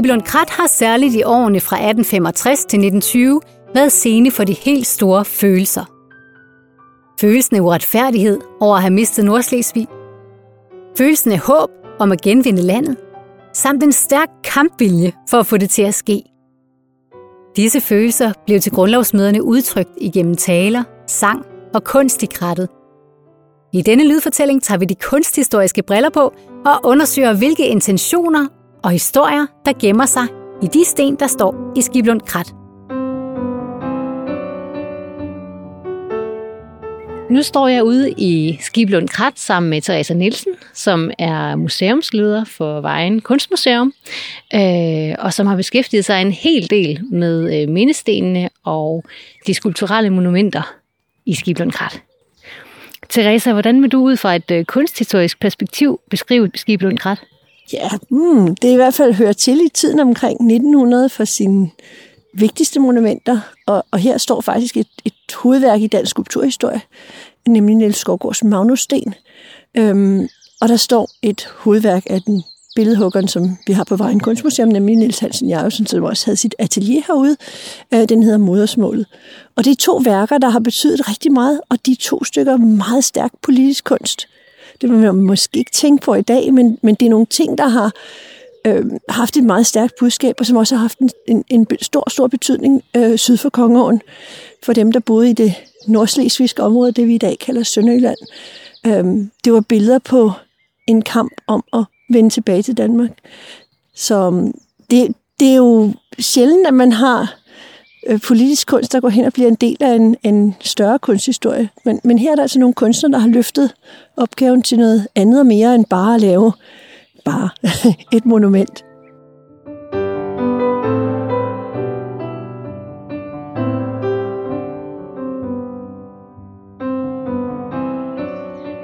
Skibelund Krat har særligt i årene fra 1865 til 1920 været scene for de helt store følelser. Følelsen af uretfærdighed over at have mistet Nordslesvig. Følelsen af håb om at genvinde landet. Samt en stærk kampvilje for at få det til at ske. Disse følelser blev til grundlovsmøderne udtrykt igennem taler, sang og kunst i krattet. I denne lydfortælling tager vi de kunsthistoriske briller på og undersøger, hvilke intentioner og historier, der gemmer sig i de sten, der står i Skiblund Krat. Nu står jeg ude i Skiblund Krat sammen med Teresa Nielsen, som er museumsleder for Vejen Kunstmuseum, øh, og som har beskæftiget sig en hel del med øh, mindestenene og de skulpturelle monumenter i Skiblund Krat. Teresa, hvordan vil du ud fra et øh, kunsthistorisk perspektiv beskrive Skiblund Krat? Ja, mm, det er i hvert fald hørt til i tiden omkring 1900 for sine vigtigste monumenter, og, og her står faktisk et, et hovedværk i dansk skulpturhistorie, nemlig Niels Skovgårds Magnussten. Øhm, og der står et hovedværk af den billedhuggeren, som vi har på Vejen Kunstmuseum, nemlig Niels Hansen Jarvesen, som også havde sit atelier herude. Øh, den hedder Modersmålet. Og det er to værker, der har betydet rigtig meget, og de to stykker meget stærk politisk kunst. Det vil man måske ikke tænke på i dag, men, men det er nogle ting, der har øh, haft et meget stærkt budskab, og som også har haft en, en, en stor, stor betydning øh, syd for Kongeåen, for dem, der boede i det nordslesvigske område, det vi i dag kalder Sønderjylland. Øh, det var billeder på en kamp om at vende tilbage til Danmark. Så øh, det, det er jo sjældent, at man har øh, politisk kunst, der går hen og bliver en del af en, en større kunsthistorie. Men, men her er der altså nogle kunstnere, der har løftet opgaven til noget andet og mere end bare at lave bare et monument.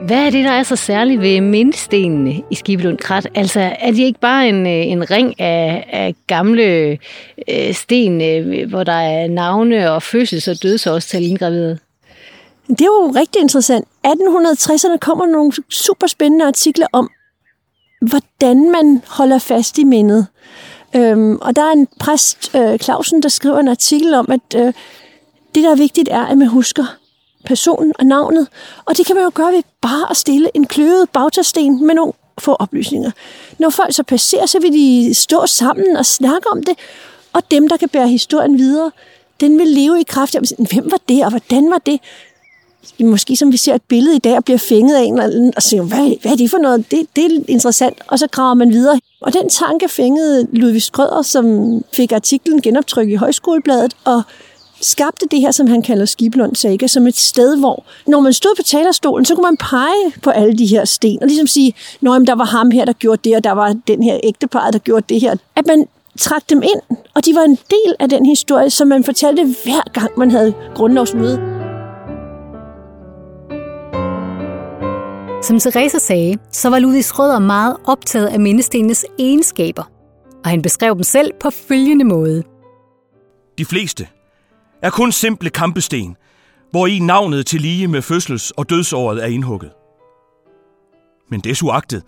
Hvad er det, der er så særligt ved mindestenene i Skibelund Krat? Altså, er de ikke bare en, øh, en ring af, af gamle øh, sten, øh, hvor der er navne og fødsels- og dødsårstal indgraveret? Det er jo rigtig interessant. 1860'erne kommer nogle super spændende artikler om, hvordan man holder fast i mindet. Øhm, og der er en præst, øh, Clausen, der skriver en artikel om, at øh, det, der er vigtigt, er, at man husker personen og navnet. Og det kan man jo gøre ved bare at stille en kløvet bagtasten med nogle få oplysninger. Når folk så passerer, så vil de stå sammen og snakke om det, og dem, der kan bære historien videre, den vil leve i kraft af, hvem var det, og hvordan var det? Måske som vi ser et billede i dag, og bliver fænget af en eller anden, og siger, hvad, hvad er det for noget? Det, det er interessant, og så graver man videre. Og den tanke fængede Ludvig Skrøder, som fik artiklen genoptrykket i Højskolebladet, og skabte det her, som han kalder Skiblund Saga, som et sted, hvor når man stod på talerstolen, så kunne man pege på alle de her sten, og ligesom sige, at der var ham her, der gjorde det, og der var den her ægtepar, der gjorde det her. At man trak dem ind, og de var en del af den historie, som man fortalte hver gang, man havde grundlovsmøde. Som Teresa sagde, så var Ludvig Schrøder meget optaget af mindestenenes egenskaber, og han beskrev dem selv på følgende måde. De fleste er kun simple kampesten, hvor i navnet til lige med fødsels- og dødsåret er indhugget. Men desuagtet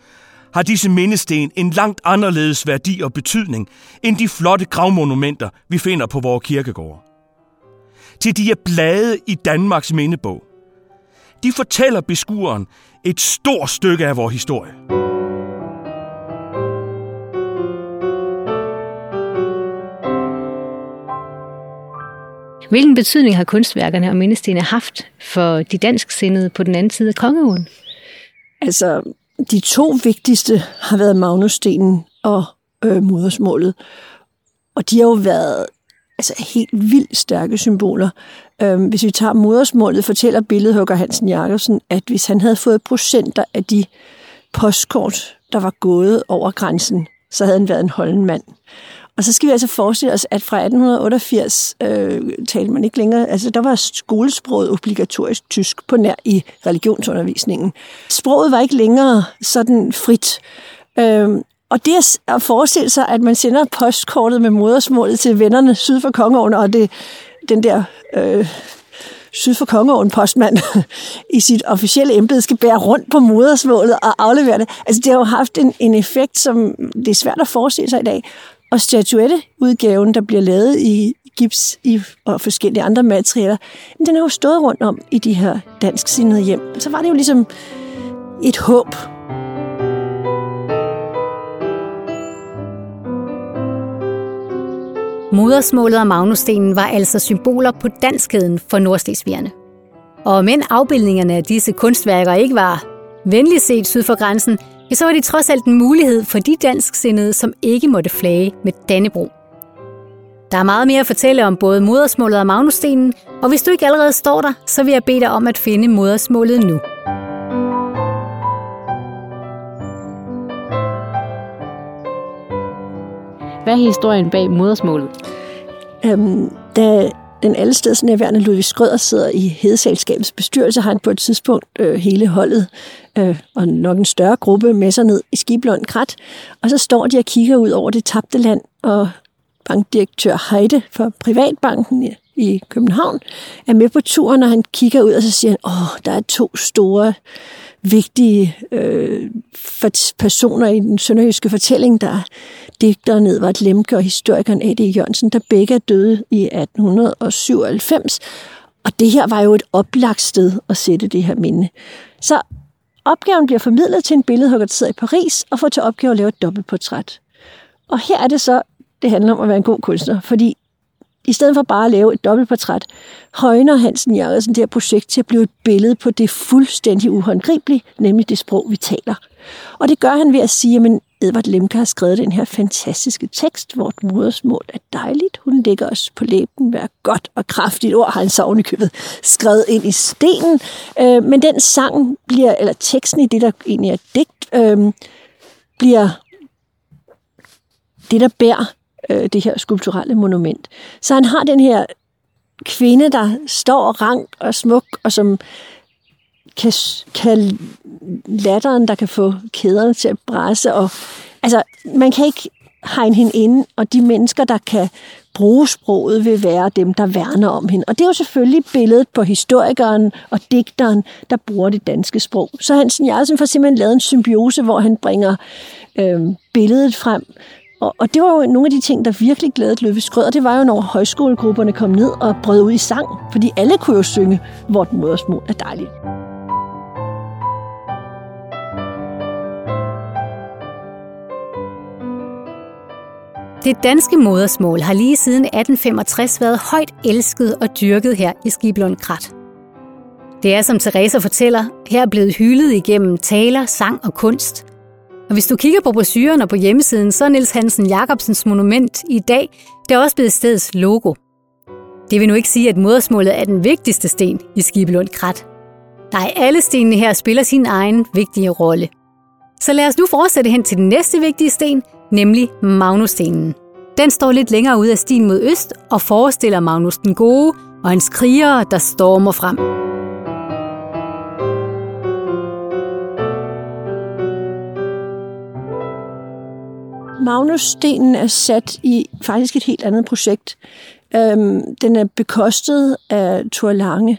har disse mindesten en langt anderledes værdi og betydning end de flotte gravmonumenter, vi finder på vores kirkegårde. Til de er blade i Danmarks mindebog. De fortæller beskueren et stort stykke af vores historie. Hvilken betydning har kunstværkerne og mindestenene haft for de dansksindede på den anden side af kongeåen? Altså, de to vigtigste har været Magnusstenen og øh, modersmålet. Og de har jo været altså, helt vildt stærke symboler. Øhm, hvis vi tager modersmålet, fortæller billedhugger Hansen Jacobsen, at hvis han havde fået procenter af de postkort, der var gået over grænsen, så havde han været en holden mand. Og så skal vi altså forestille os, at fra 1888 øh, talte man ikke længere, altså der var skolesproget obligatorisk tysk på nær i religionsundervisningen. Sproget var ikke længere sådan frit. Øh, og det at forestille sig, at man sender postkortet med modersmålet til vennerne syd for Kongeåen, og det, den der øh, syd for Kongeåen postmand i sit officielle embede skal bære rundt på modersmålet og aflevere det. Altså det har jo haft en, en effekt, som det er svært at forestille sig i dag. Og statuetteudgaven, der bliver lavet i gips i, og forskellige andre materialer, den har jo stået rundt om i de her dansksindede hjem. Så var det jo ligesom et håb. Modersmålet og Magnusstenen var altså symboler på danskheden for nordslesvigerne. Og men afbildningerne af disse kunstværker ikke var venligt set syd for grænsen, ja, så var de trods alt en mulighed for de dansksindede, som ikke måtte flage med Dannebro. Der er meget mere at fortælle om både modersmålet og Magnusstenen, og hvis du ikke allerede står der, så vil jeg bede dig om at finde modersmålet nu. Hvad er historien bag modersmålet? Øhm, da den allestedsnærværende Ludvig Skrøder sidder i Hedeselskabets bestyrelse, har han på et tidspunkt øh, hele holdet øh, og nok en større gruppe med sig ned i Skiblund Krat, og så står de og kigger ud over det tabte land, og bankdirektør Heide for Privatbanken i København er med på turen, og han kigger ud, og så siger han, åh, der er to store vigtige øh, personer i den sønderjyske fortælling, der digteren Edvard Lemke og historikeren A.D. Jørgensen, der begge er døde i 1897. Og det her var jo et oplagt sted at sætte det her minde. Så opgaven bliver formidlet til en billedhugger, der sidder i Paris, og får til opgave at lave et dobbeltportræt. Og her er det så, det handler om at være en god kunstner, fordi i stedet for bare at lave et dobbeltportræt, højner Hansen Jørgensen det her projekt til at blive et billede på det fuldstændig uhåndgribelige, nemlig det sprog, vi taler. Og det gør han ved at sige, at Edvard Lemke har skrevet den her fantastiske tekst, hvor modersmål er dejligt. Hun lægger os på læben hver godt og kraftigt ord, har han så ovenikøbet skrevet ind i stenen. Øh, men den sang bliver, eller teksten i det, der egentlig er digt, øh, bliver det, der bærer øh, det her skulpturelle monument. Så han har den her kvinde, der står rank og smuk, og som kan, kan latteren, der kan få kæderne til at bræse. Og, altså, man kan ikke hegne hende ind, og de mennesker, der kan bruge sproget, vil være dem, der værner om hende. Og det er jo selvfølgelig billedet på historikeren og digteren, der bruger det danske sprog. Så Hansen Jarlsen får simpelthen lavet en symbiose, hvor han bringer øh, billedet frem og, og det var jo nogle af de ting, der virkelig glædede Løve Skrød, og det var jo, når højskolegrupperne kom ned og brød ud i sang, fordi alle kunne jo synge, Vort modersmål er dejligt. Det danske modersmål har lige siden 1865 været højt elsket og dyrket her i Skiblund Krat. Det er, som Teresa fortæller, her blevet hyldet igennem taler, sang og kunst – og hvis du kigger på brosyren og på hjemmesiden, så er Niels Hansen Jacobsens monument i dag, det er også blevet stedets logo. Det vil nu ikke sige, at modersmålet er den vigtigste sten i Skibelund Krat. Nej, alle stenene her spiller sin egen vigtige rolle. Så lad os nu fortsætte hen til den næste vigtige sten, nemlig Magnusstenen. Den står lidt længere ud af stien mod øst og forestiller Magnus den Gode og hans krigere, der stormer frem. Magnusstenen er sat i faktisk et helt andet projekt. Øhm, den er bekostet af Thor Lange,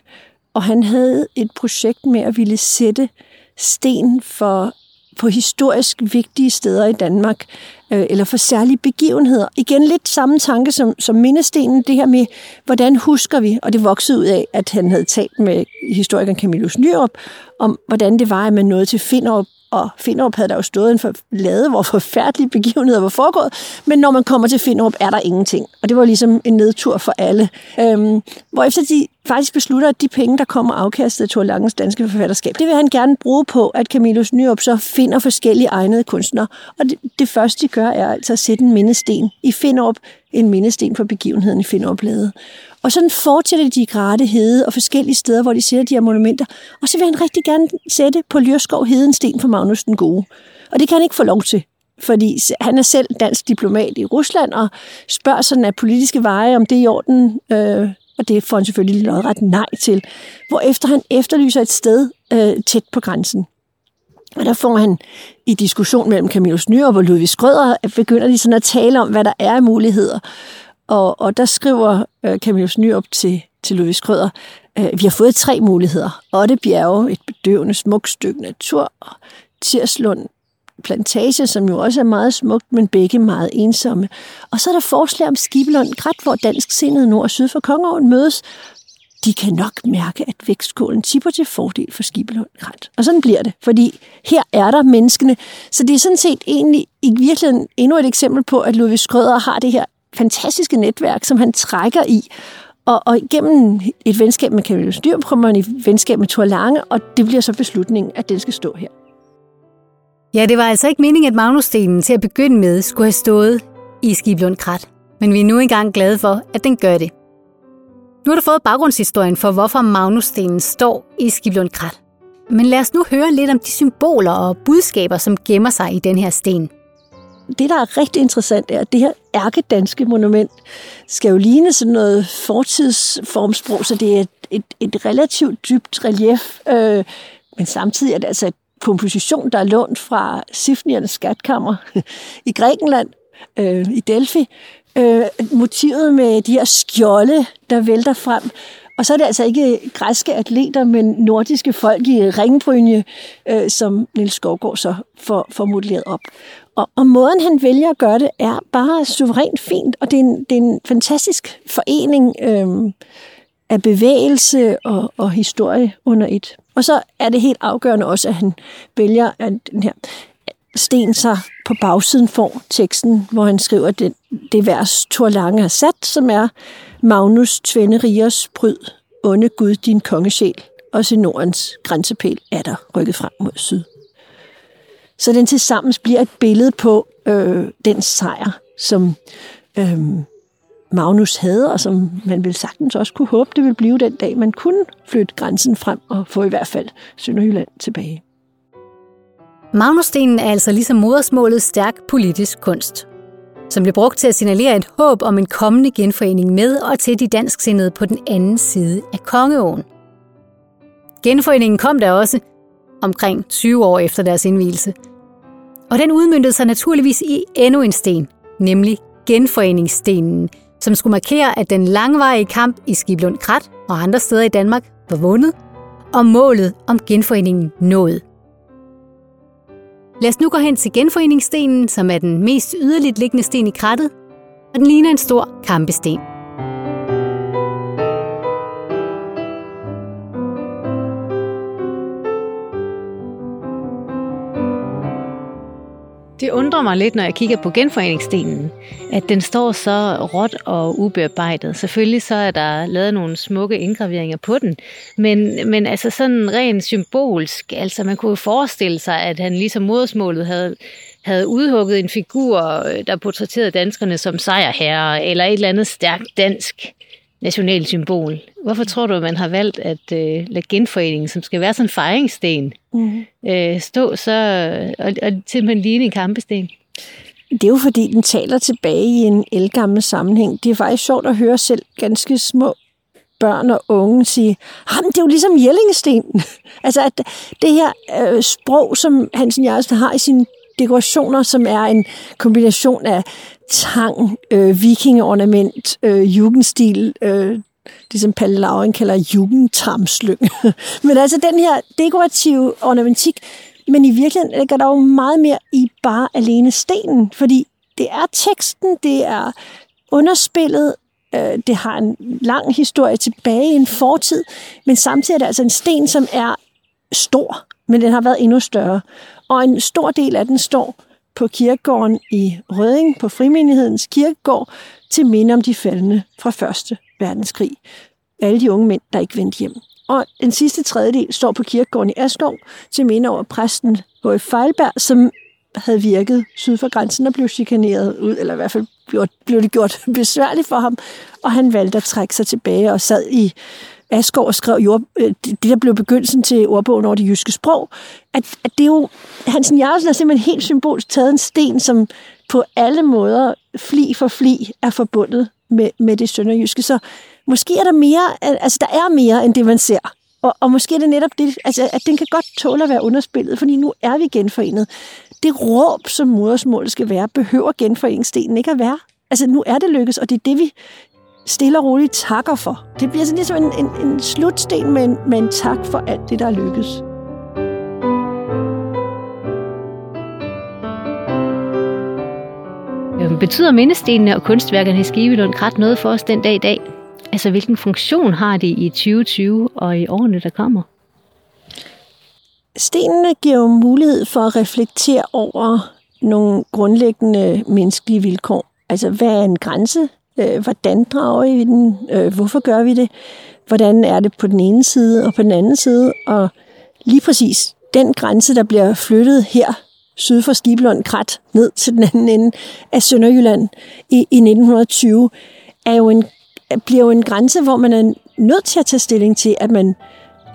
og han havde et projekt med at ville sætte sten for på historisk vigtige steder i Danmark, øh, eller for særlige begivenheder. Igen lidt samme tanke som, som mindestenen, det her med, hvordan husker vi, og det voksede ud af, at han havde talt med historikeren Camillus Nyrup, om hvordan det var, at man nåede til Finderup og Finderup havde der jo stået en for, lade, hvor forfærdelige begivenheder var foregået, men når man kommer til Finderup, er der ingenting. Og det var ligesom en nedtur for alle. Øhm, hvor efter de faktisk beslutter, at de penge, der kommer afkastet af Thor Langens danske forfatterskab, det vil han gerne bruge på, at Camillus Nyrup så finder forskellige egnede kunstnere. Og det, det første, de gør, er altså at sætte en mindesten i Finderup, en mindesten for begivenheden i Finderup Lade. Og sådan fortsætter de i Grate Hede og forskellige steder, hvor de sætter de her monumenter. Og så vil han rigtig gerne sætte på Lyrskov Heden sten for Magnus den Gode. Og det kan han ikke få lov til fordi han er selv dansk diplomat i Rusland og spørger sådan af politiske veje, om det er i orden, øh, og det får han selvfølgelig lodret nej til. efter han efterlyser et sted øh, tæt på grænsen. Og der får han i diskussion mellem Camillus Nyrup og Ludvig Skrøder, at begynder de sådan at tale om, hvad der er af muligheder. Og, og der skriver øh, Camillus Nyrup til, til Ludvig Skrøder, øh, vi har fået tre muligheder. Otte bjerge, et bedøvende smukt stykke natur, og Tirslund plantage, som jo også er meget smukt, men begge meget ensomme. Og så er der forslag om Skibelund Krat, hvor dansk sindet nord og syd for Kongeåen mødes. De kan nok mærke, at vækstkålen tipper til fordel for Skibelund Krat. Og sådan bliver det, fordi her er der menneskene. Så det er sådan set egentlig i virkeligheden endnu et eksempel på, at Ludvig Skrøder har det her fantastiske netværk, som han trækker i. Og, og gennem et venskab med Camilla Styr, kommer man i venskab med Thor Lange, og det bliver så beslutningen, at den skal stå her. Ja, det var altså ikke meningen, at Magnusstenen til at begynde med skulle have stået i Skiblund Krat. Men vi er nu engang glade for, at den gør det. Nu har du fået baggrundshistorien for, hvorfor Magnusstenen står i Skiblund Krat. Men lad os nu høre lidt om de symboler og budskaber, som gemmer sig i den her sten. Det, der er rigtig interessant, er, at det her ærkedanske monument skal jo ligne sådan noget fortidsformsprog, så det er et, et, et relativt dybt relief, øh, men samtidig er det altså komposition, der er lånt fra Sifniernes skatkammer i Grækenland, øh, i Delphi. Øh, motivet med de her skjolde, der vælter frem. Og så er det altså ikke græske atleter, men nordiske folk i ringbrynje, øh, som Nils Skovgaard så får, får modelleret op. Og, og måden, han vælger at gøre det, er bare suverænt fint, og det er en, det er en fantastisk forening øh, af bevægelse og, og historie under et. Og så er det helt afgørende også, at han vælger, at den her sten sig på bagsiden får teksten, hvor han skriver det, det vers, Thor Lange har sat, som er Magnus Tvende Rigers bryd, onde Gud din kongesjæl, og i Nordens grænsepæl er der rykket frem mod syd. Så den tilsammens bliver et billede på øh, den sejr, som øh, Magnus havde, og som man vil sagtens også kunne håbe, det ville blive den dag, man kunne flytte grænsen frem og få i hvert fald Sønderjylland tilbage. Magnusstenen er altså ligesom modersmålet stærk politisk kunst, som blev brugt til at signalere et håb om en kommende genforening med og til de dansksindede på den anden side af Kongeåen. Genforeningen kom der også omkring 20 år efter deres indvielse, og den udmyndtede sig naturligvis i endnu en sten, nemlig genforeningsstenen, som skulle markere, at den langvarige kamp i Skiblund Krat og andre steder i Danmark var vundet, og målet om genforeningen nået. Lad os nu gå hen til genforeningsstenen, som er den mest yderligt liggende sten i krattet, og den ligner en stor kampesten. Det undrer mig lidt, når jeg kigger på genforeningsstenen, at den står så råt og ubearbejdet. Selvfølgelig så er der lavet nogle smukke indgraveringer på den, men, men altså sådan rent symbolsk, altså man kunne forestille sig, at han ligesom modersmålet havde, havde udhugget en figur, øh, der portrætterede danskerne som sejrherrer, eller et eller andet stærkt dansk nationalsymbol. Hvorfor tror du, at man har valgt at øh, lade genforeningen, som skal være sådan en fejringssten, mm. øh, stå så og, og simpelthen ligne en kampesten? Det er jo fordi, den taler tilbage i en elgammel sammenhæng. Det er faktisk sjovt at høre selv ganske små børn og unge sige, det er jo ligesom Jellingestenen. altså at det her øh, sprog, som Hansen Jarlsen har i sine dekorationer, som er en kombination af tang, øh, vikingeornament, øh, jugendstil, øh, det som Palle Lauren kalder jugendtarmslyng. men altså den her dekorative ornamentik, men i virkeligheden ligger der jo meget mere i bare alene stenen, fordi det er teksten, det er underspillet, øh, det har en lang historie tilbage i en fortid, men samtidig er det altså en sten, som er stor, men den har været endnu større. Og en stor del af den står på kirkegården i Røding, på Frimenighedens kirkegård, til minde om de faldende fra Første Verdenskrig. Alle de unge mænd, der ikke vendte hjem. Og den sidste tredjedel står på kirkegården i Askov til minde over præsten H.F. Fejlberg, som havde virket syd for grænsen og blev chikaneret ud, eller i hvert fald blev det gjort besværligt for ham, og han valgte at trække sig tilbage og sad i Asgaard skrev jord, øh, det, der blev begyndelsen til ordbogen over det jyske sprog, at, at det er jo, Hansen Jarlsen har simpelthen helt symbolsk taget en sten, som på alle måder, fli for fli, er forbundet med, med det sønderjyske. Så måske er der mere, altså der er mere, end det man ser. Og, og måske er det netop det, altså, at den kan godt tåle at være underspillet, fordi nu er vi genforenet. Det råb, som modersmålet skal være, behøver genforeningsstenen ikke at være. Altså, nu er det lykkes, og det er det, vi stille og roligt takker for. Det bliver sådan ligesom en, en, en slutsten med en, med en tak for alt det, der er lykkes. betyder mindestenene og kunstværkerne i Skivelund ret noget for os den dag i dag? Altså, hvilken funktion har de i 2020 og i årene, der kommer? Stenene giver jo mulighed for at reflektere over nogle grundlæggende menneskelige vilkår. Altså, hvad er en grænse? Øh, hvordan drager vi den? Øh, hvorfor gør vi det? Hvordan er det på den ene side og på den anden side? Og lige præcis den grænse, der bliver flyttet her syd for Skibelund Krat ned til den anden ende af Sønderjylland i, i 1920, er jo en, bliver jo en grænse, hvor man er nødt til at tage stilling til, at man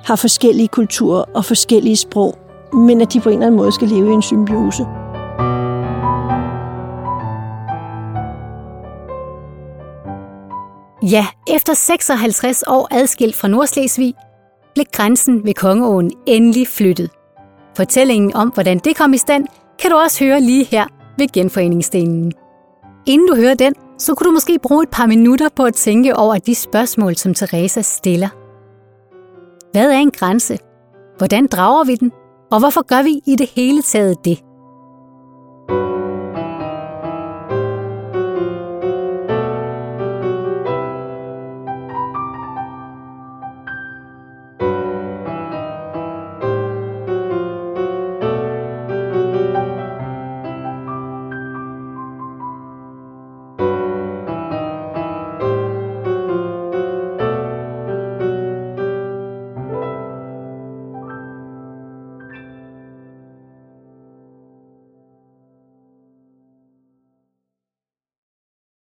har forskellige kulturer og forskellige sprog, men at de på en eller anden måde skal leve i en symbiose. Ja, efter 56 år adskilt fra Nordslesvig, blev grænsen ved Kongeåen endelig flyttet. Fortællingen om, hvordan det kom i stand, kan du også høre lige her ved genforeningsdelen. Inden du hører den, så kunne du måske bruge et par minutter på at tænke over de spørgsmål, som Teresa stiller. Hvad er en grænse? Hvordan drager vi den? Og hvorfor gør vi i det hele taget det?